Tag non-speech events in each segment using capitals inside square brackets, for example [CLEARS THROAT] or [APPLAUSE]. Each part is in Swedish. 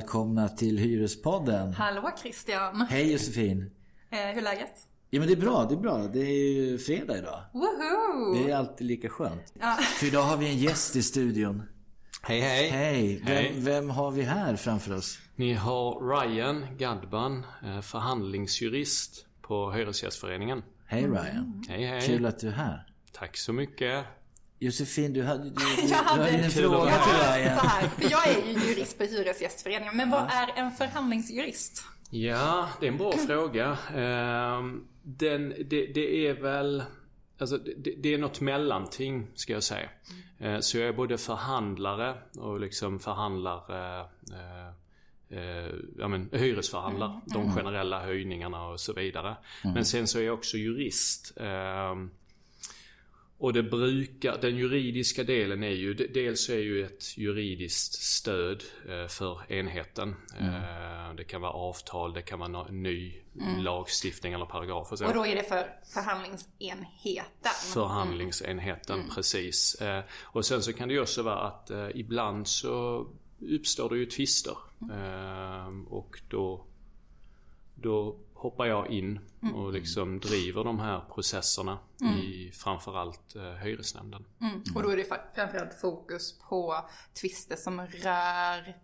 välkomna till Hyrespodden. Hallå Christian! Hej Josefin! Eh, hur är läget? Ja men det är bra, det är bra. Det är ju fredag idag. Woho! Det är alltid lika skönt. Ja. [LAUGHS] För idag har vi en gäst i studion. Hej hej! Hej! Hej. Vem, vem har vi här framför oss? Ni har Ryan Gadban, eh, förhandlingsjurist på Hyresgästföreningen. Hej Ryan. Hej hej! Kul att du är här. Tack så mycket. Josefin, du hade, du, [LAUGHS] du, Jag du hade- hade en fråga att vara till Så här, för jag är ju jurist på Hyresgästföreningen, men vad är en förhandlingsjurist? Ja, det är en bra [CLEARS THROAT] fråga. Ehm, Den, det, det är väl... Alltså det, det är något mellanting ska jag säga. Eh, Så jag är både förhandlare och liksom förhandlar eh, eh, eh, ja, men, hyresförhandlar. De generella höjningarna och så vidare. Men sen så är jag också jurist. Ehm, och det brukar, den juridiska delen är ju, de- dels är ju ett juridiskt stöd eh, för enheten. Eh, Det kan vara avtal, det kan vara ny lagstiftning eller paragraf och så. Och då är det för förhandlingsenheten. Förhandlingsenheten, precis. Eh, Och sen så kan det ju också vara att ibland så uppstår det ju tvister. Eh, Och då, då hoppar jag in och liksom driver de här processerna i framförallt eh, hyresnämnden. Mm. Och då är det framförallt fokus på tvister som rör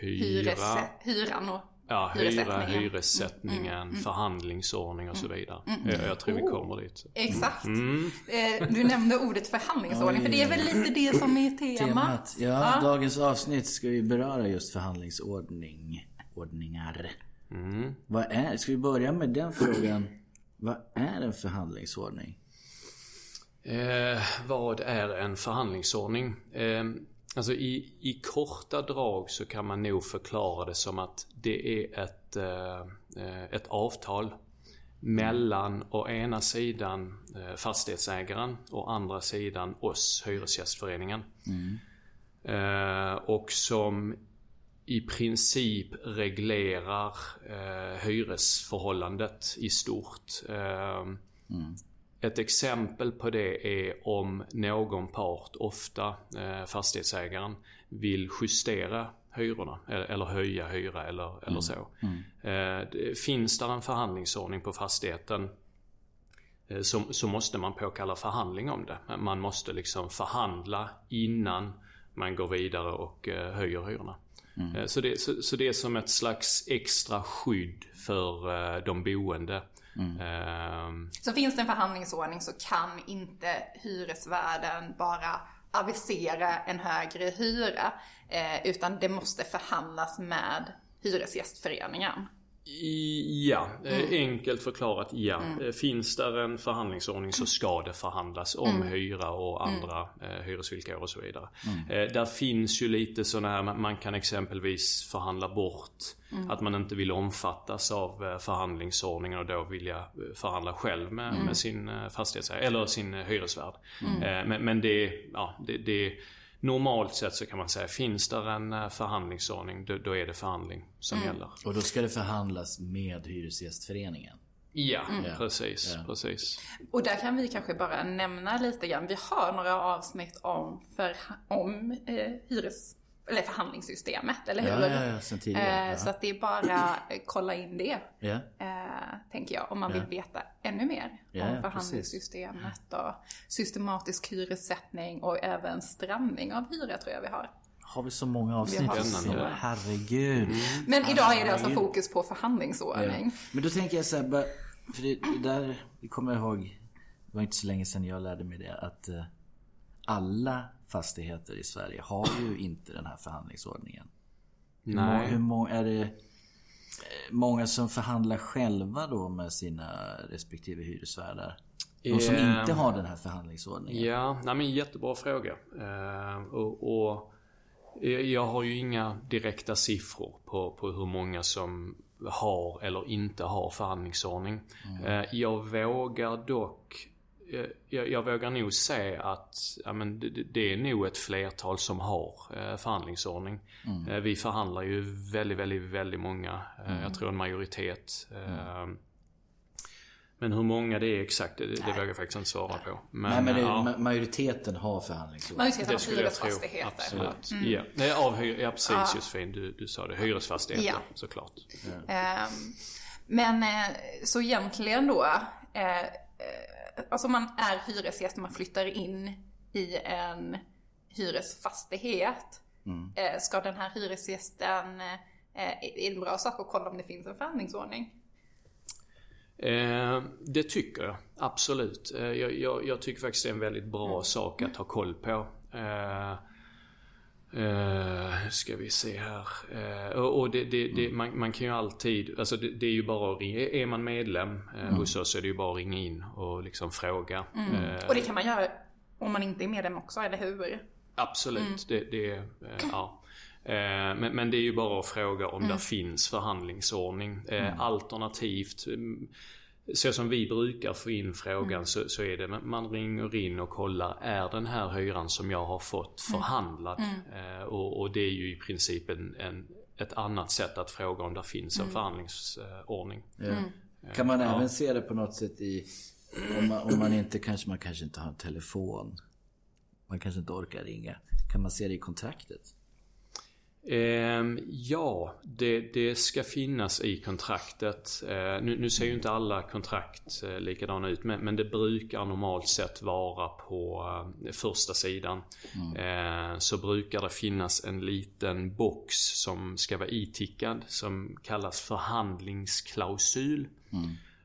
Hyra, hyres, hyran och ja, hyra, hyressättningen. Mm. hyressättningen, förhandlingsordning och så vidare. Jag, jag tror vi kommer dit. Exakt. Mm. Eh, Du nämnde ordet förhandlingsordning, för det är väl lite det som är temat. Temat. Ja, dagens avsnitt ska vi beröra just förhandlingsordning. Ordningar. Mm. Vad är, ska vi börja med den frågan? Vad är en förhandlingsordning? Eh, vad är en förhandlingsordning? Eh, alltså i, i korta drag så kan man nog förklara det som att det är ett, eh, eh, ett avtal mellan å ena sidan eh, fastighetsägaren och andra sidan oss, Hyresgästföreningen. Eh, och som i princip reglerar eh, hyresförhållandet i stort. Eh, Ett exempel på det är om någon part, ofta eh, fastighetsägaren, vill justera hyrorna eller, eller höja hyra eller, eller så. Eh, det, finns där en förhandlingsordning på fastigheten eh, så, så måste man påkalla förhandling om det. Man måste liksom förhandla innan man går vidare och eh, höjer hyrorna. Eh, Så, det, så, så det är som ett slags extra skydd för eh, de boende. Ehm, Så finns det en förhandlingsordning så kan inte hyresvärden bara avisera en högre hyra. Eh, utan det måste förhandlas med Hyresgästföreningen. I- Ja, eh, enkelt förklarat ja. Eh, Finns där en förhandlingsordning så ska det förhandlas om hyra och andra eh, hyresvillkor och så vidare. Eh, där finns ju lite sådana här, man- kan exempelvis förhandla bort att man inte vill omfattas av förhandlingsordningen och då vilja förhandla själv med, med sin fastighetsägare eller sin hyresvärd. Men, men det, ja, det, det Normalt sett så kan man säga, finns där en eh, förhandlingsordning, då, då är det förhandling som gäller. Och då ska det förhandlas med Hyresgästföreningen. Ja, precis. Ja. precis. Och där kan vi kanske bara nämna lite grann. Vi har några avsnitt om, för, om eh, hyres, eller förhandlingssystemet, eller hur? Ja, ja, ja, sen tidigare. Eh, Ja. Så att det är bara eh, kolla in det. Ja. Eh, tänker jag, om man vill veta ännu mer Ja, om ja, förhandlingssystemet och systematisk hyressättning och även strandning av hyra tror jag vi har. Har vi så många avsnitt? har så. Herregud. Men idag är det alltså fokus på förhandlingsordning. Ja. Men då tänker jag så här, för det, det där, det kommer jag ihåg, det var inte så länge sedan jag lärde mig det, att eh, alla fastigheter i Sverige har ju [CLEARS THROAT] inte den här förhandlingsordningen. Nej. Hur må, är det eh, många som förhandlar själva då med sina respektive hyresvärdar? De som Eh, inte har den här förhandlingsordningen. Ja, nej men jättebra fråga. Eh, och, och jag- har ju inga direkta siffror på, på hur många som har eller inte har förhandlingsordning. Eh, jag vågar dock jag, jag vågar nog säga att ja, men det, det är nog ett flertal som har eh, förhandlingsordning. Eh, vi förhandlar ju väldigt, väldigt, väldigt många. Eh, Jag tror en majoritet. Eh, Men hur många det är exakt, det, det vågar jag faktiskt inte svara på. Men, Nej men det, ja, ma- majoriteten har förhandlingsord. Majoriteten det av skulle jag tro. hyresfastigheter. Absolut. Ja. Nej, av ja precis Josefin, du, du sa det. Hyresfastigheter Ja. såklart. Ehm, Men eh, så egentligen då, eh, eh, alltså man är hyresgäst, man flyttar in i en hyresfastighet. Eh, Ska den här hyresgästen, eh, är det en bra sak att kolla om det finns en förhandlingsordning? Eh, det tycker jag. Absolut. Eh, jag, jag, jag tycker faktiskt det är en väldigt bra Mm. sak att ha koll på. Eh, eh, ska vi se här. Eh, och det, det, det, man, man kan ju alltid, alltså det, det är ju bara att ringa. Är man medlem eh, hos oss så är det ju bara att ringa in och liksom fråga. Eh, Och det kan man göra om man inte är medlem också, eller hur? Absolut. Det, det, ja. Men, men det är ju bara att fråga om det finns förhandlingsordning. Eh, Alternativt, mm, så som vi brukar få in frågan så, så är det man ringer in och kollar är den här hyran som jag har fått förhandlad? Eh, Och, och det är ju i princip en, en, ett annat sätt att fråga om det finns en förhandlingsordning. Ja. Kan man även se det på något sätt i... Om man, om man inte kanske, man kanske inte har en telefon. Man kanske inte orkar ringa. Kan man se det i kontraktet? Ehm, ja, det, det ska finnas i kontraktet. Eh, nu, nu ser ju inte alla kontrakt eh, likadana ut men, men det brukar normalt sett vara på eh, första sidan. Eh, så brukar det finnas en liten box som ska vara itickad som kallas förhandlingsklausul.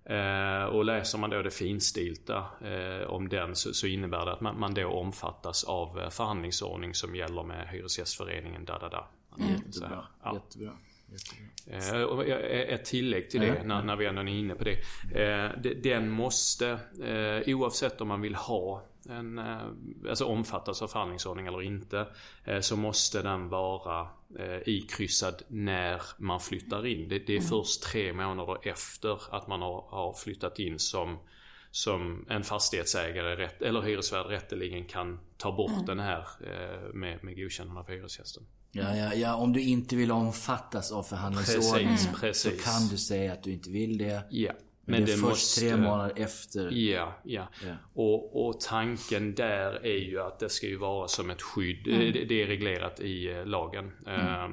Eh, och läser man då det finstilta eh, om den så, så innebär det att man, man då omfattas av förhandlingsordning som gäller med Hyresgästföreningen. Da, da, da. Så, Jättebra. ja. Jättebra. Jättebra. Eh, och ett tillägg till det när, när vi ändå är inne på det. Eh, de- Den måste, eh, oavsett om man vill ha en, alltså omfattas av förhandlingsordning eller inte, så måste den vara ikryssad när man flyttar in. Det, det är först tre månader efter att man har, har flyttat in som som en fastighetsägare rätt, eller hyresvärd rätteligen kan ta bort den här med, med godkännande av hyresgästen. Ja, ja, ja, om du inte vill omfattas av förhandlingsordningen Precis, precis. så kan du säga att du inte vill det. Ja. Men, det är först tre månader efter. Ja, ja. Ja. Och, och tanken där är ju att det ska ju vara som ett skydd. Mm. Det, det är reglerat i eh, lagen. Eh,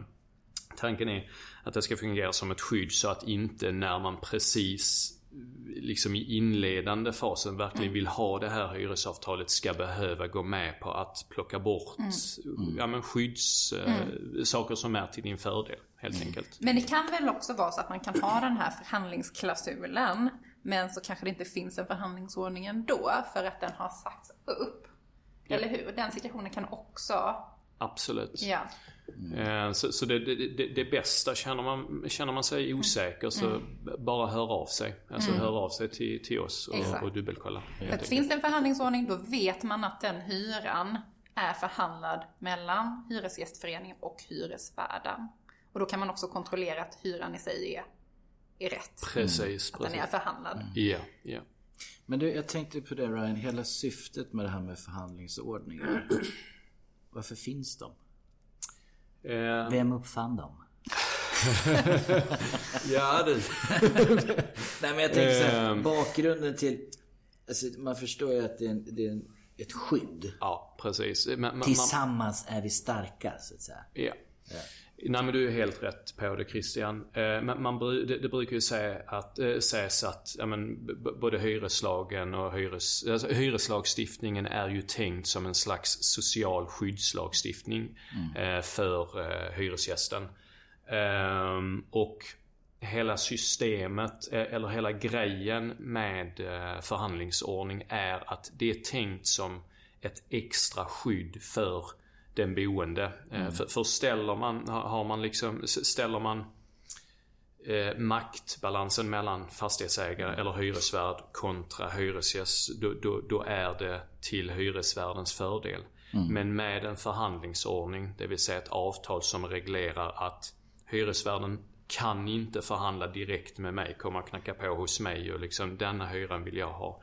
tanken är att det ska fungera som ett skydd så att inte när man precis liksom i inledande fasen Mm. verkligen vill ha det här hyresavtalet ska behöva gå med på att plocka bort Mm. ja, men skydds, eh, saker som är till din fördel helt Mm. enkelt. Men det kan väl också vara så att man kan ha den här förhandlingsklausulen, men så kanske det inte finns en förhandlingsordning ändå för att den har sagts upp. Eller hur? Den situationen kan också, Absolut. ja. Eh, Så, så det, det, det, det bästa, känner man, känner man sig osäker så bara hör av sig. Alltså hör av sig till, till oss och, Exakt. och dubbelkolla. För finns det en förhandlingsordning då vet man att den hyran är förhandlad mellan Hyresgästföreningen och hyresvärden. Och då kan man också kontrollera att hyran i sig är, är rätt. Precis, Att den är precis. förhandlad. Ja, ja. Men du, jag tänkte på det Ryan. Hela syftet med det här med förhandlingsordningar. [CLEARS THROAT] Varför finns de? Eh, Vem uppfann dem? [LAUGHS] ja du. [LAUGHS] Nej men jag tänker så här, Ehm. bakgrunden till... Alltså man förstår ju att det är, en, det är en, ett skydd. Ja, precis. Men, man, man, Tillsammans är vi starka så att säga. ja. Nej men du är helt rätt på det Christian. Eh, man, bru- det, det brukar ju säga att, eh, sägas att ja, men, både hyreslagen och hyres, alltså, hyreslagstiftningen är ju tänkt som en slags social skyddslagstiftning eh, för hyresgästen. Ehm, och hela systemet, eller hela grejen med förhandlingsordning är att det är tänkt som ett extra skydd för den boende. Eh, För, för ställer man, har man liksom, ställer man eh, maktbalansen mellan fastighetsägare eller hyresvärd kontra hyresgäst, då, då, då är det till hyresvärdens fördel. Men med en förhandlingsordning, det vill säga ett avtal som reglerar att hyresvärden kan inte förhandla direkt med mig, komma och knacka på hos mig och liksom denna hyran vill jag ha.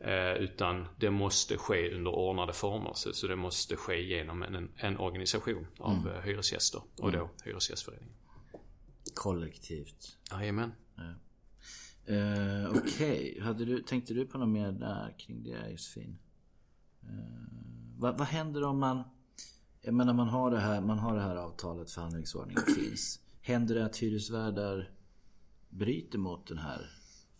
Eh, utan det måste ske under ordnade former. Så, så det måste ske genom en, en organisation av eh, hyresgäster och då Hyresgästföreningen. Kollektivt. Jajamän. Uh, Okej, okay. tänkte du på något mer där kring det Josefin? Uh, vad, vad händer om man... Jag menar man har det här, man har det här avtalet, förhandlingsordningen finns. Händer det att hyresvärdar bryter mot den här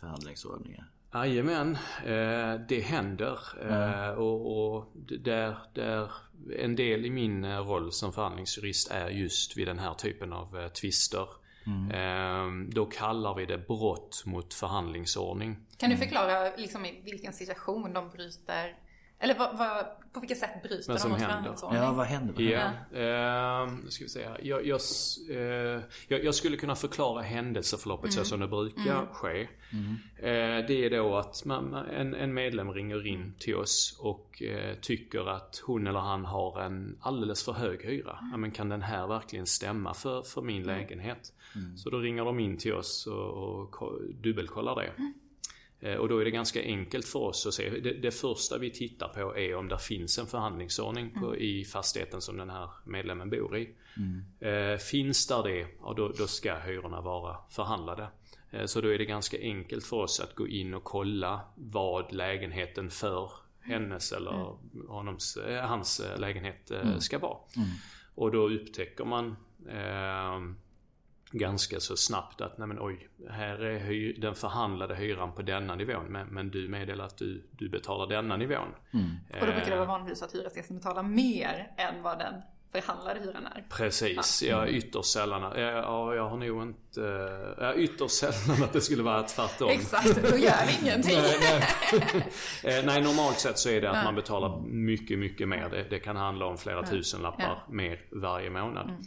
förhandlingsordningen? Jajamän, eh, det händer. Mm. Och, och där, där en del i min roll som förhandlingsjurist är just vid den här typen av tvister. Mm. Då kallar vi det brott mot förhandlingsordning. Kan du förklara liksom, i vilken situation de bryter eller vad, vad, på vilket sätt bryter de mot förhandlingsordning? Ja, vad händer? Vad händer? Ja, eh, ska vi säga. Jag, jag, eh, jag, skulle kunna förklara händelseförloppet mm. så som det brukar mm. ske. Mm. Eh, det är då att man, en, en, medlem ringer in till oss och eh, tycker att hon eller han har en alldeles för hög hyra. Mm. Ja, men kan den här verkligen stämma för, för min mm. lägenhet? Mm. Så då ringer de in till oss och, och dubbelkollar det. Mm. Eh, och då är det ganska enkelt för oss att se. Det, det första vi tittar på är om det finns en förhandlingsordning på, mm. i fastigheten som den här medlemmen bor i. Mm. Eh, finns där det, ja, då, då ska hyrorna vara förhandlade. Eh, så då är det ganska enkelt för oss att gå in och kolla vad lägenheten för hennes eller mm. honoms, hans lägenhet mm. ska vara. Mm. Och då upptäcker man eh, ganska så snabbt att nej men oj, här är hy- den förhandlade hyran på denna nivån men, men du meddelar att du, du betalar denna nivån. Mm. Och då brukar det vara vanligtvis att hyresgästen betalar mer än vad den förhandlade hyran är. Precis, ja. jag är ytterst sällan, ja jag har nog inte, jag är ytterst sällan att det skulle vara tvärtom. Exakt, då gör vi [LAUGHS] ingenting. nej, nej. [LAUGHS] nej, normalt sett så är det att man betalar mycket, mycket mer. Det, det kan handla om flera tusenlappar ja. mer varje månad. Mm.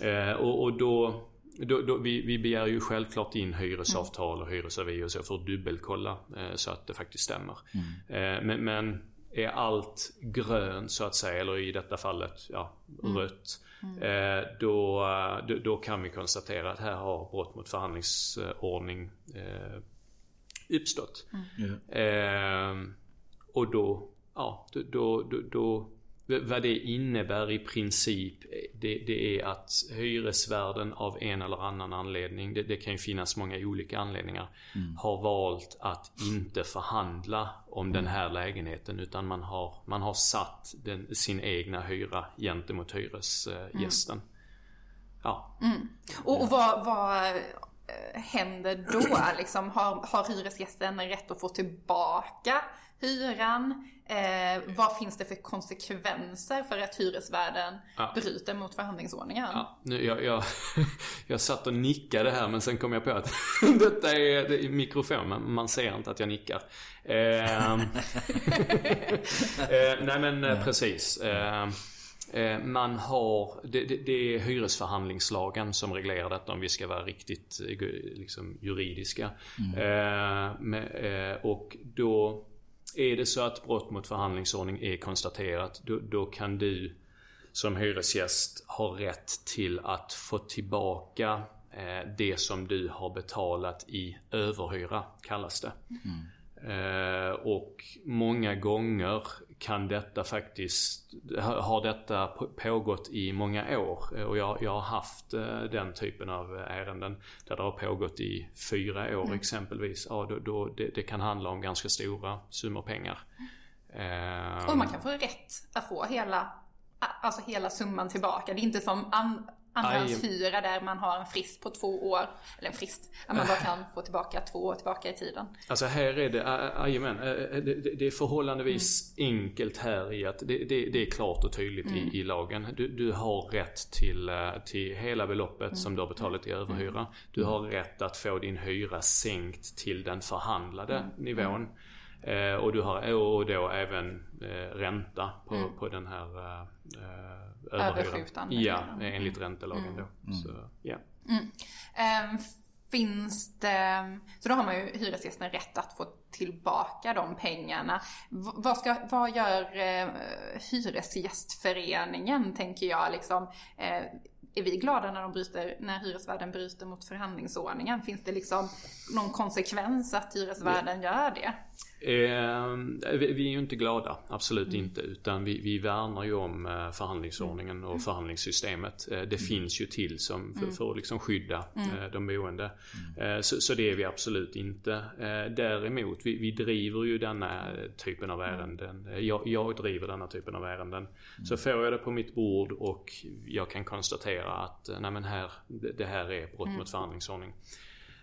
Eh, och, och, då, då, då vi, vi, begär ju självklart in hyresavtal och hyresavi och så för att dubbelkolla eh, så att det faktiskt stämmer. Mm. Eh, men, men, är allt grönt så att säga, eller i detta fallet ja, mm. rött. Mm. Eh, då, då, då, kan vi konstatera att här har brott mot förhandlingsordning eh, uppstått. Mm. och då, ja, då, då, då vad det innebär i princip, det, det, är att hyresvärden av en eller annan anledning, det, det kan ju finnas många olika anledningar, mm. har valt att inte förhandla om mm. den här lägenheten utan man har, man har satt den, sin egna hyra gentemot hyresgästen. Mm. Ja. Mm. Och, och vad, vad eh, händer då? Liksom, har, har hyresgästen rätt att få tillbaka hyran? Eh, vad finns det för konsekvenser för att hyresvärden ja. bryter mot förhandlingsordningen? Ja, nu, jag, jag, [LAUGHS] jag satt och nickade här men sen kom jag på att [LAUGHS] detta är, det är mikrofon, men man ser inte att jag nickar. Eh, [LAUGHS] eh, nej men eh, precis. Eh, eh, man har, det, det, det, är hyresförhandlingslagen som reglerar detta om vi ska vara riktigt liksom, juridiska. Mm. Med, och då är det så att brott mot förhandlingsordning är konstaterat, då, då kan du som hyresgäst ha rätt till att få tillbaka eh, det som du har betalat i överhyra, kallas det. Mm. Eh, och många gånger kan detta faktiskt, har detta pågått i många år. Och jag, jag har haft eh, den typen av ärenden där det har pågått i fyra år mm. exempelvis. Ja, då, då det, det, kan handla om ganska stora summor pengar. Mm. Och man kan få rätt att få hela, alltså hela summan tillbaka. Det är inte som an, andrahandshyra där man har en frist på två år. Eller en frist, att man bara kan få tillbaka två år tillbaka i tiden. Alltså här är det, jajamän, det är förhållandevis mm. enkelt här i att det, det, det är klart och tydligt mm. i, i, lagen. Du, du, har rätt till, till hela beloppet mm. som du har betalat i överhyra. Mm. Du har rätt att få din hyra sänkt till den förhandlade mm. nivån. Eh, och du har och då även eh, ränta på, mm. på den här eh, överskjutande. Ja, enligt räntelagen mm. då. Mm. Så, ja. Mm. Um, finns det, så då har man ju hyresgästen rätt att få tillbaka de pengarna. V vad, ska, vad gör eh, Hyresgästföreningen, tänker jag liksom? Eh, är vi glada när, de bryter, när hyresvärden bryter mot förhandlingsordningen? Finns det liksom någon konsekvens att hyresvärden gör det? Eh, vi, vi är ju inte glada, absolut mm. inte. Utan vi, vi värnar ju om eh, förhandlingsordningen och mm. förhandlingssystemet. Eh, det mm. finns ju till som, för, mm. för att liksom skydda mm. de boende. Mm. Så, så, det är vi absolut inte. Däremot, vi, vi driver ju denna typen av ärenden. Jag, jag driver denna typen av ärenden. Så får jag det på mitt bord och jag kan konstatera att nej men här, det här är brott mot förhandlingsordning.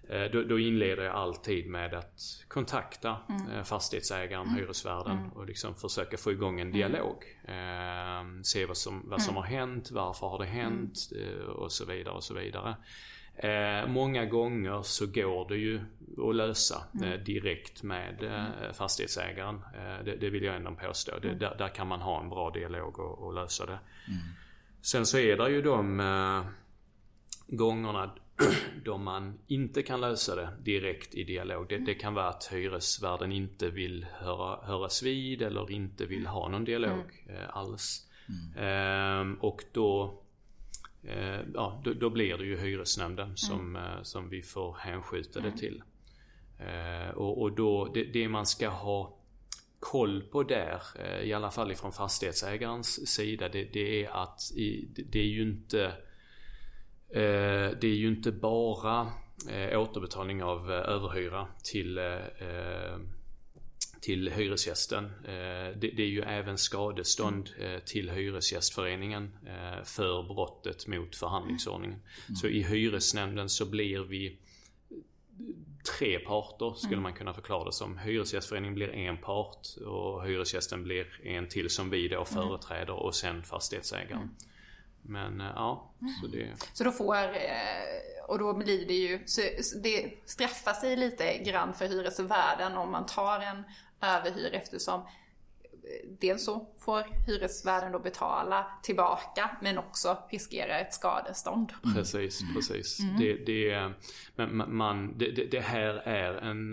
Eh, då, då, inleder jag alltid med att kontakta mm. Eh, fastighetsägaren, mm. hyresvärden mm. och liksom försöka få igång en mm. dialog. Eh, se vad som, vad som mm. har hänt, varför har det hänt mm. eh, och så vidare och så vidare. Eh, många gånger så går det ju att lösa eh, direkt med eh, fastighetsägaren. Det, det, vill jag ändå påstå. Det, där, där, kan man ha en bra dialog och, och lösa det. Sen så är det ju de gångerna [CLEARS THROAT] då man inte kan lösa det direkt i dialog. Det, det kan vara att hyresvärden inte vill höra, höras vid eller inte vill ha någon dialog mm. eh, alls. Mm. Ehm, och då, eh, ja, då, då, blir det ju hyresnämnden mm. som, eh, som vi får hänskjuta det mm. till. Eh, och, och då, det, det, man ska ha koll på där, eh, i alla fall ifrån fastighetsägarens sida, det, det är att i, det är ju inte Eh, det är ju inte bara eh, återbetalning av eh, överhyra till till hyresgästen. Det är ju även skadestånd till Hyresgästföreningen för brottet mot förhandlingsordningen. Mm. Så i hyresnämnden så blir vi tre parter skulle mm. man kunna förklara det som. Hyresgästföreningen blir en part och hyresgästen blir en till som vi då mm. företräder och sen fastighetsägaren. Men eh, ja, så det... Så då får, eh, och då blir det ju, så det straffar sig lite grann för hyresvärden om man tar en överhyr eftersom dels så får hyresvärden då betala tillbaka men också riskera ett skadestånd. Mm. Precis, precis. Mm. Det, det, men man, det, det, här är en,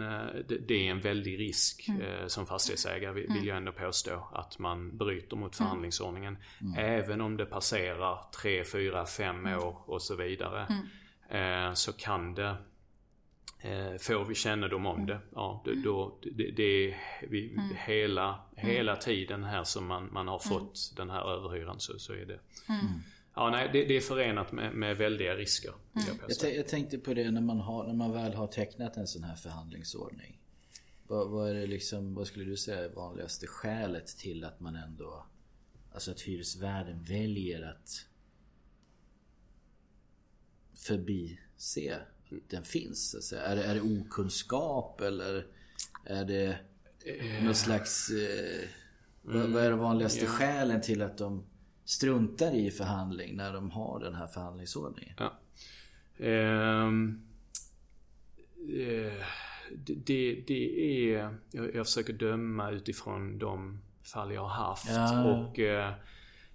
det, är en väldig risk mm. Eh, som fastighetsägare vill mm. jag ändå påstå. Att man bryter mot mm. förhandlingsordningen. Mm. Även om det passerar 3, 4, 5 år och så vidare. Eh, så kan det Eh, får vi kännedom om det, ja då, då det, det är vi, mm. hela, hela tiden här som man, man har fått mm. den här överhyran så, så är det mm. Ja nej det, det, är förenat med, med väldiga risker. Mm. Jag, jag, tänkte på det när man, har, när man väl har tecknat en sån här förhandlingsordning. Vad, vad, är det liksom, vad skulle du säga är vanligaste skälet till att man ändå Alltså att hyresvärden väljer att förbise den finns? Är, det, är det okunskap eller är det eh, någon slags... Eh, mm, vad är de vanligaste yeah. skälen till att de struntar i förhandling när de har den här förhandlingsordningen? Ja. Um, uh, det, det, är... Jag, jag försöker döma utifrån de fall jag har haft. Ja. Och uh,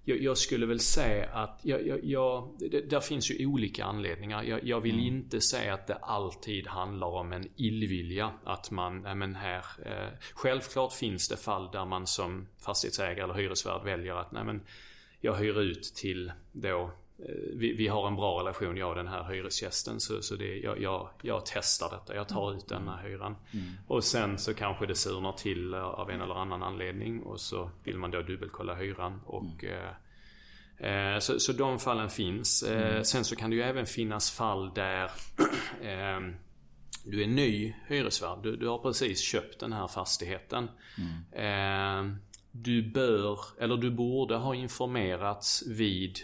jag, jag, skulle väl säga att jag, jag, jag, det, där finns ju olika anledningar. Jag, jag vill mm. inte säga att det alltid handlar om en illvilja. Att man, men här. Eh, självklart finns det fall där man som fastighetsägare eller hyresvärd väljer att, nej men jag hyr ut till då vi, vi, har en bra relation jag och den här hyresgästen så, så det, jag, jag, jag testar detta. Jag tar ut denna mm. hyran. Mm. Och sen så kanske det surnar till eh, av en eller annan anledning och så vill man då dubbelkolla hyran. Och, mm. eh, så, så de fallen finns. Eh, mm. sen så kan det ju även finnas fall där [CLEARS THROAT] eh, du är ny hyresvärd. Du, du, har precis köpt den här fastigheten. Mm. Eh, du bör, eller du borde ha informerats vid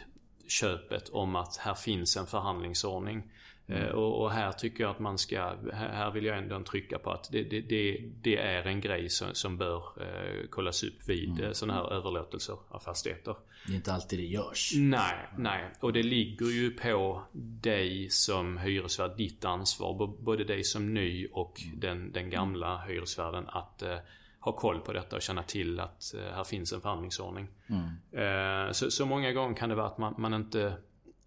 köpet om att här finns en förhandlingsordning. Mm. Eh, och, och, här tycker jag att man ska, här vill jag ändå trycka på att det, det, det, det är en grej som, som bör eh, kollas upp vid mm. Eh, sådana här överlåtelser av fastigheter. Det är inte alltid det görs. Nej, nej. Och det ligger ju på dig som hyresvärd, ditt ansvar. Både dig som ny och mm. den, den gamla hyresvärden att eh, ha koll på detta och känna till att eh, här finns en förhandlingsordning. Mm. Eh, så, så, många gånger kan det vara att man, man inte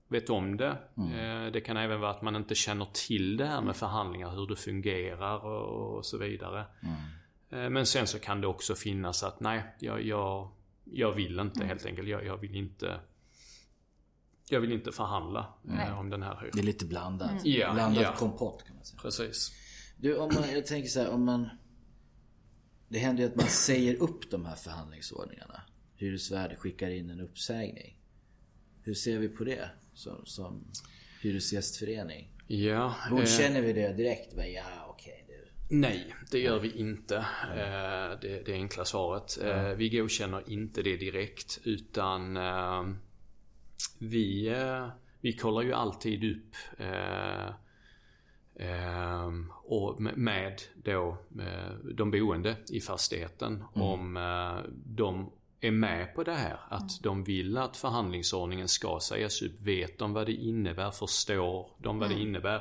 vet om det. Mm. Eh, det kan även vara att man inte känner till det här med förhandlingar, hur det fungerar och, och så vidare. Mm. Men sen så kan det också finnas att nej, jag, jag, jag vill inte mm. helt enkelt. Jag, jag, vill inte jag vill inte förhandla nej. om den här hyran. Det är lite blandat. Mm. Ja, blandat ja. kompott kan man säga. Precis. Du, om man, jag tänker så här, om man det händer ju att man säger upp de här förhandlingsordningarna. Hyresvärd skickar in en uppsägning. Hur ser vi på det som, som hyresgästförening? Ja, Godkänner vi det direkt? Men, ja, okej. det- Nej, det gör vi inte. Eh, Det, det enkla svaret. Eh, Vi godkänner inte det direkt utan eh, vi, eh, vi kollar ju alltid upp eh, eh, och med- då eh, de boende i fastigheten om eh, de är med på det här. Att de vill att förhandlingsordningen ska sägas upp. Vet de vad det innebär? Förstår de vad det innebär?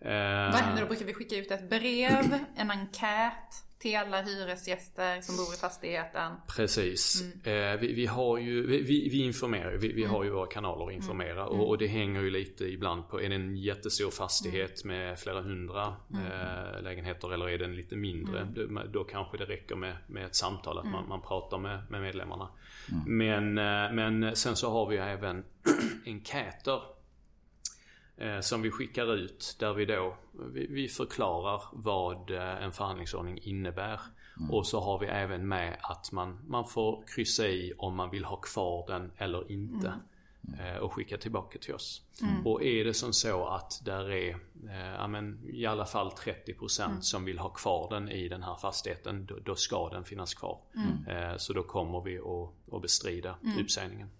Eh, Vad händer då? Brukar vi skicka ut ett brev, en enkät till alla hyresgäster som bor i fastigheten? Precis. Eh, vi, vi har ju, vi, vi informerar vi, vi har ju våra kanaler att informera och, och det hänger ju lite ibland på, är det en jättestor fastighet med flera hundra eh, lägenheter eller är den lite mindre? Då, då kanske det räcker med, med ett samtal, att man, man pratar med, med medlemmarna. Men, eh, men sen så har vi ju även [CLEARS THROAT] enkäter som vi skickar ut där vi då vi, vi förklarar vad eh, en förhandlingsordning innebär. Och så har vi även med att man, man får kryssa i om man vill ha kvar den eller inte. eh, Och skicka tillbaka till oss. Och är det som så att där är eh, ja, men, i alla fall 30% som vill ha kvar den i den här fastigheten. Då, då ska den finnas kvar. Eh, Så då kommer vi att, att bestrida uppsägningen.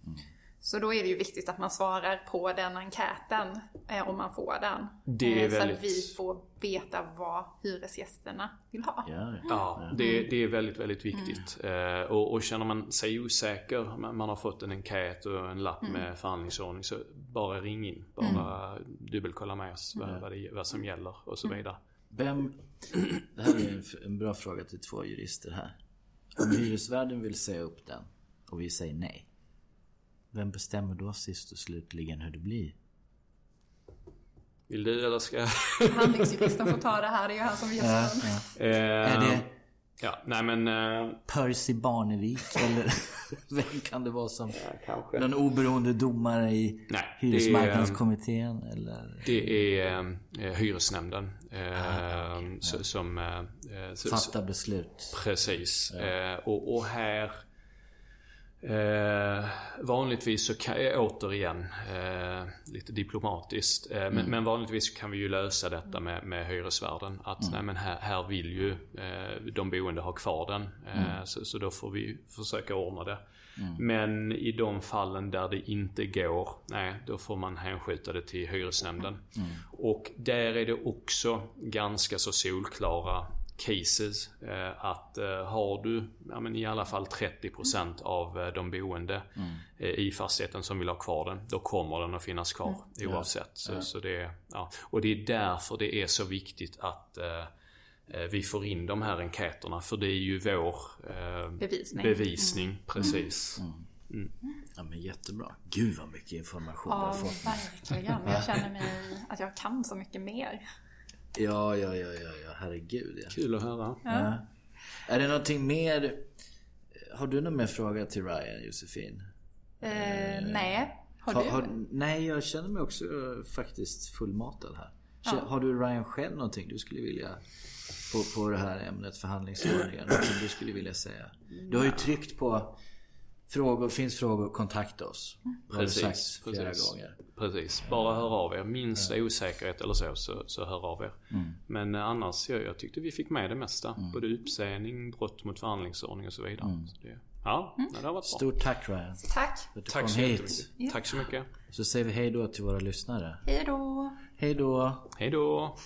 Så då är det ju viktigt att man svarar på den enkäten eh, om man får den. Det är Eh, Så väldigt- att vi får veta vad hyresgästerna vill ha. Ja, Ja, det, det är väldigt, väldigt viktigt. Eh, och, och känner man sig osäker, man, man har fått en enkät och en lapp med förhandlingsordning, så bara ring in. Bara dubbelkolla med oss vad, vad, det, vad som gäller och så vidare. Vem... [CLEARS THROAT] Det här är en, en bra fråga till två jurister här. Om hyresvärden vill säga upp den och vi säger nej. Vem bestämmer då sist och slutligen hur det blir? Vill du eller ska jag? Handlingsjuristen får ta det här, det är ju han som vet. Eh, Är det Ja, nej men... Eh, Percy Barnevik eller [LAUGHS] vem kan det vara som... kanske. Någon oberoende domare i Nej, Hyresmarknadskommittén eller? Det är eh, hyresnämnden eh, som... Eh, eh, så- Fatta beslut. Precis. Eh, och, och här eh, Vanligtvis så kan, eh, återigen eh, lite diplomatiskt. Eh, men, men vanligtvis kan vi ju lösa detta med, med hyresvärden. Att nej men här, här vill ju eh, de boende ha kvar den. Eh, så, så då får vi försöka ordna det. Men i de fallen där det inte går, nej då får man hänskjuta det till hyresnämnden. Och där är det också ganska så solklara cases. Eh, att eh, har du ja, men i alla fall 30% av eh, de boende eh, i fastigheten som vill ha kvar den. Då kommer den att finnas kvar oavsett. Så, så det, ja. Och det är därför det är så viktigt att eh, vi får in de här enkäterna. För det är ju vår eh, Bevisning. bevisning. Precis. Ja men jättebra. Gud vad mycket information jag Ja, har fått. verkligen. Jag [LAUGHS] känner mig att jag kan så mycket mer. Ja, ja, ja, ja, ja. herregud ja. Kul att höra. ja. Är det någonting mer? Har du någon mer fråga till Ryan, Josefin? Eh, nej. Har Har, du? har, nej, jag känner mig också eh, faktiskt fullmatad här. Kä- Har du Ryan själv någonting du skulle vilja på, på det här ämnet förhandlingsordningen? Någonting du skulle vilja säga? Du har ju tryckt på frågor, finns frågor, kontakta oss. Har du sagt Precis, flera precis. gånger. Precis. Bara hör av er. Minsta osäkerhet eller så, så, så hör av er. Men eh, annars, jag, jag tyckte vi fick med det mesta. Både uppsägning, brott mot förhandlingsordning och så vidare. Så det, ja, nej, det har varit bra. Stort tack Ryan Tack. för att du Tack kom så hit. jättemycket. Tack så mycket. Så säger vi hej då till våra lyssnare. Hej då. Hej då! Hej då.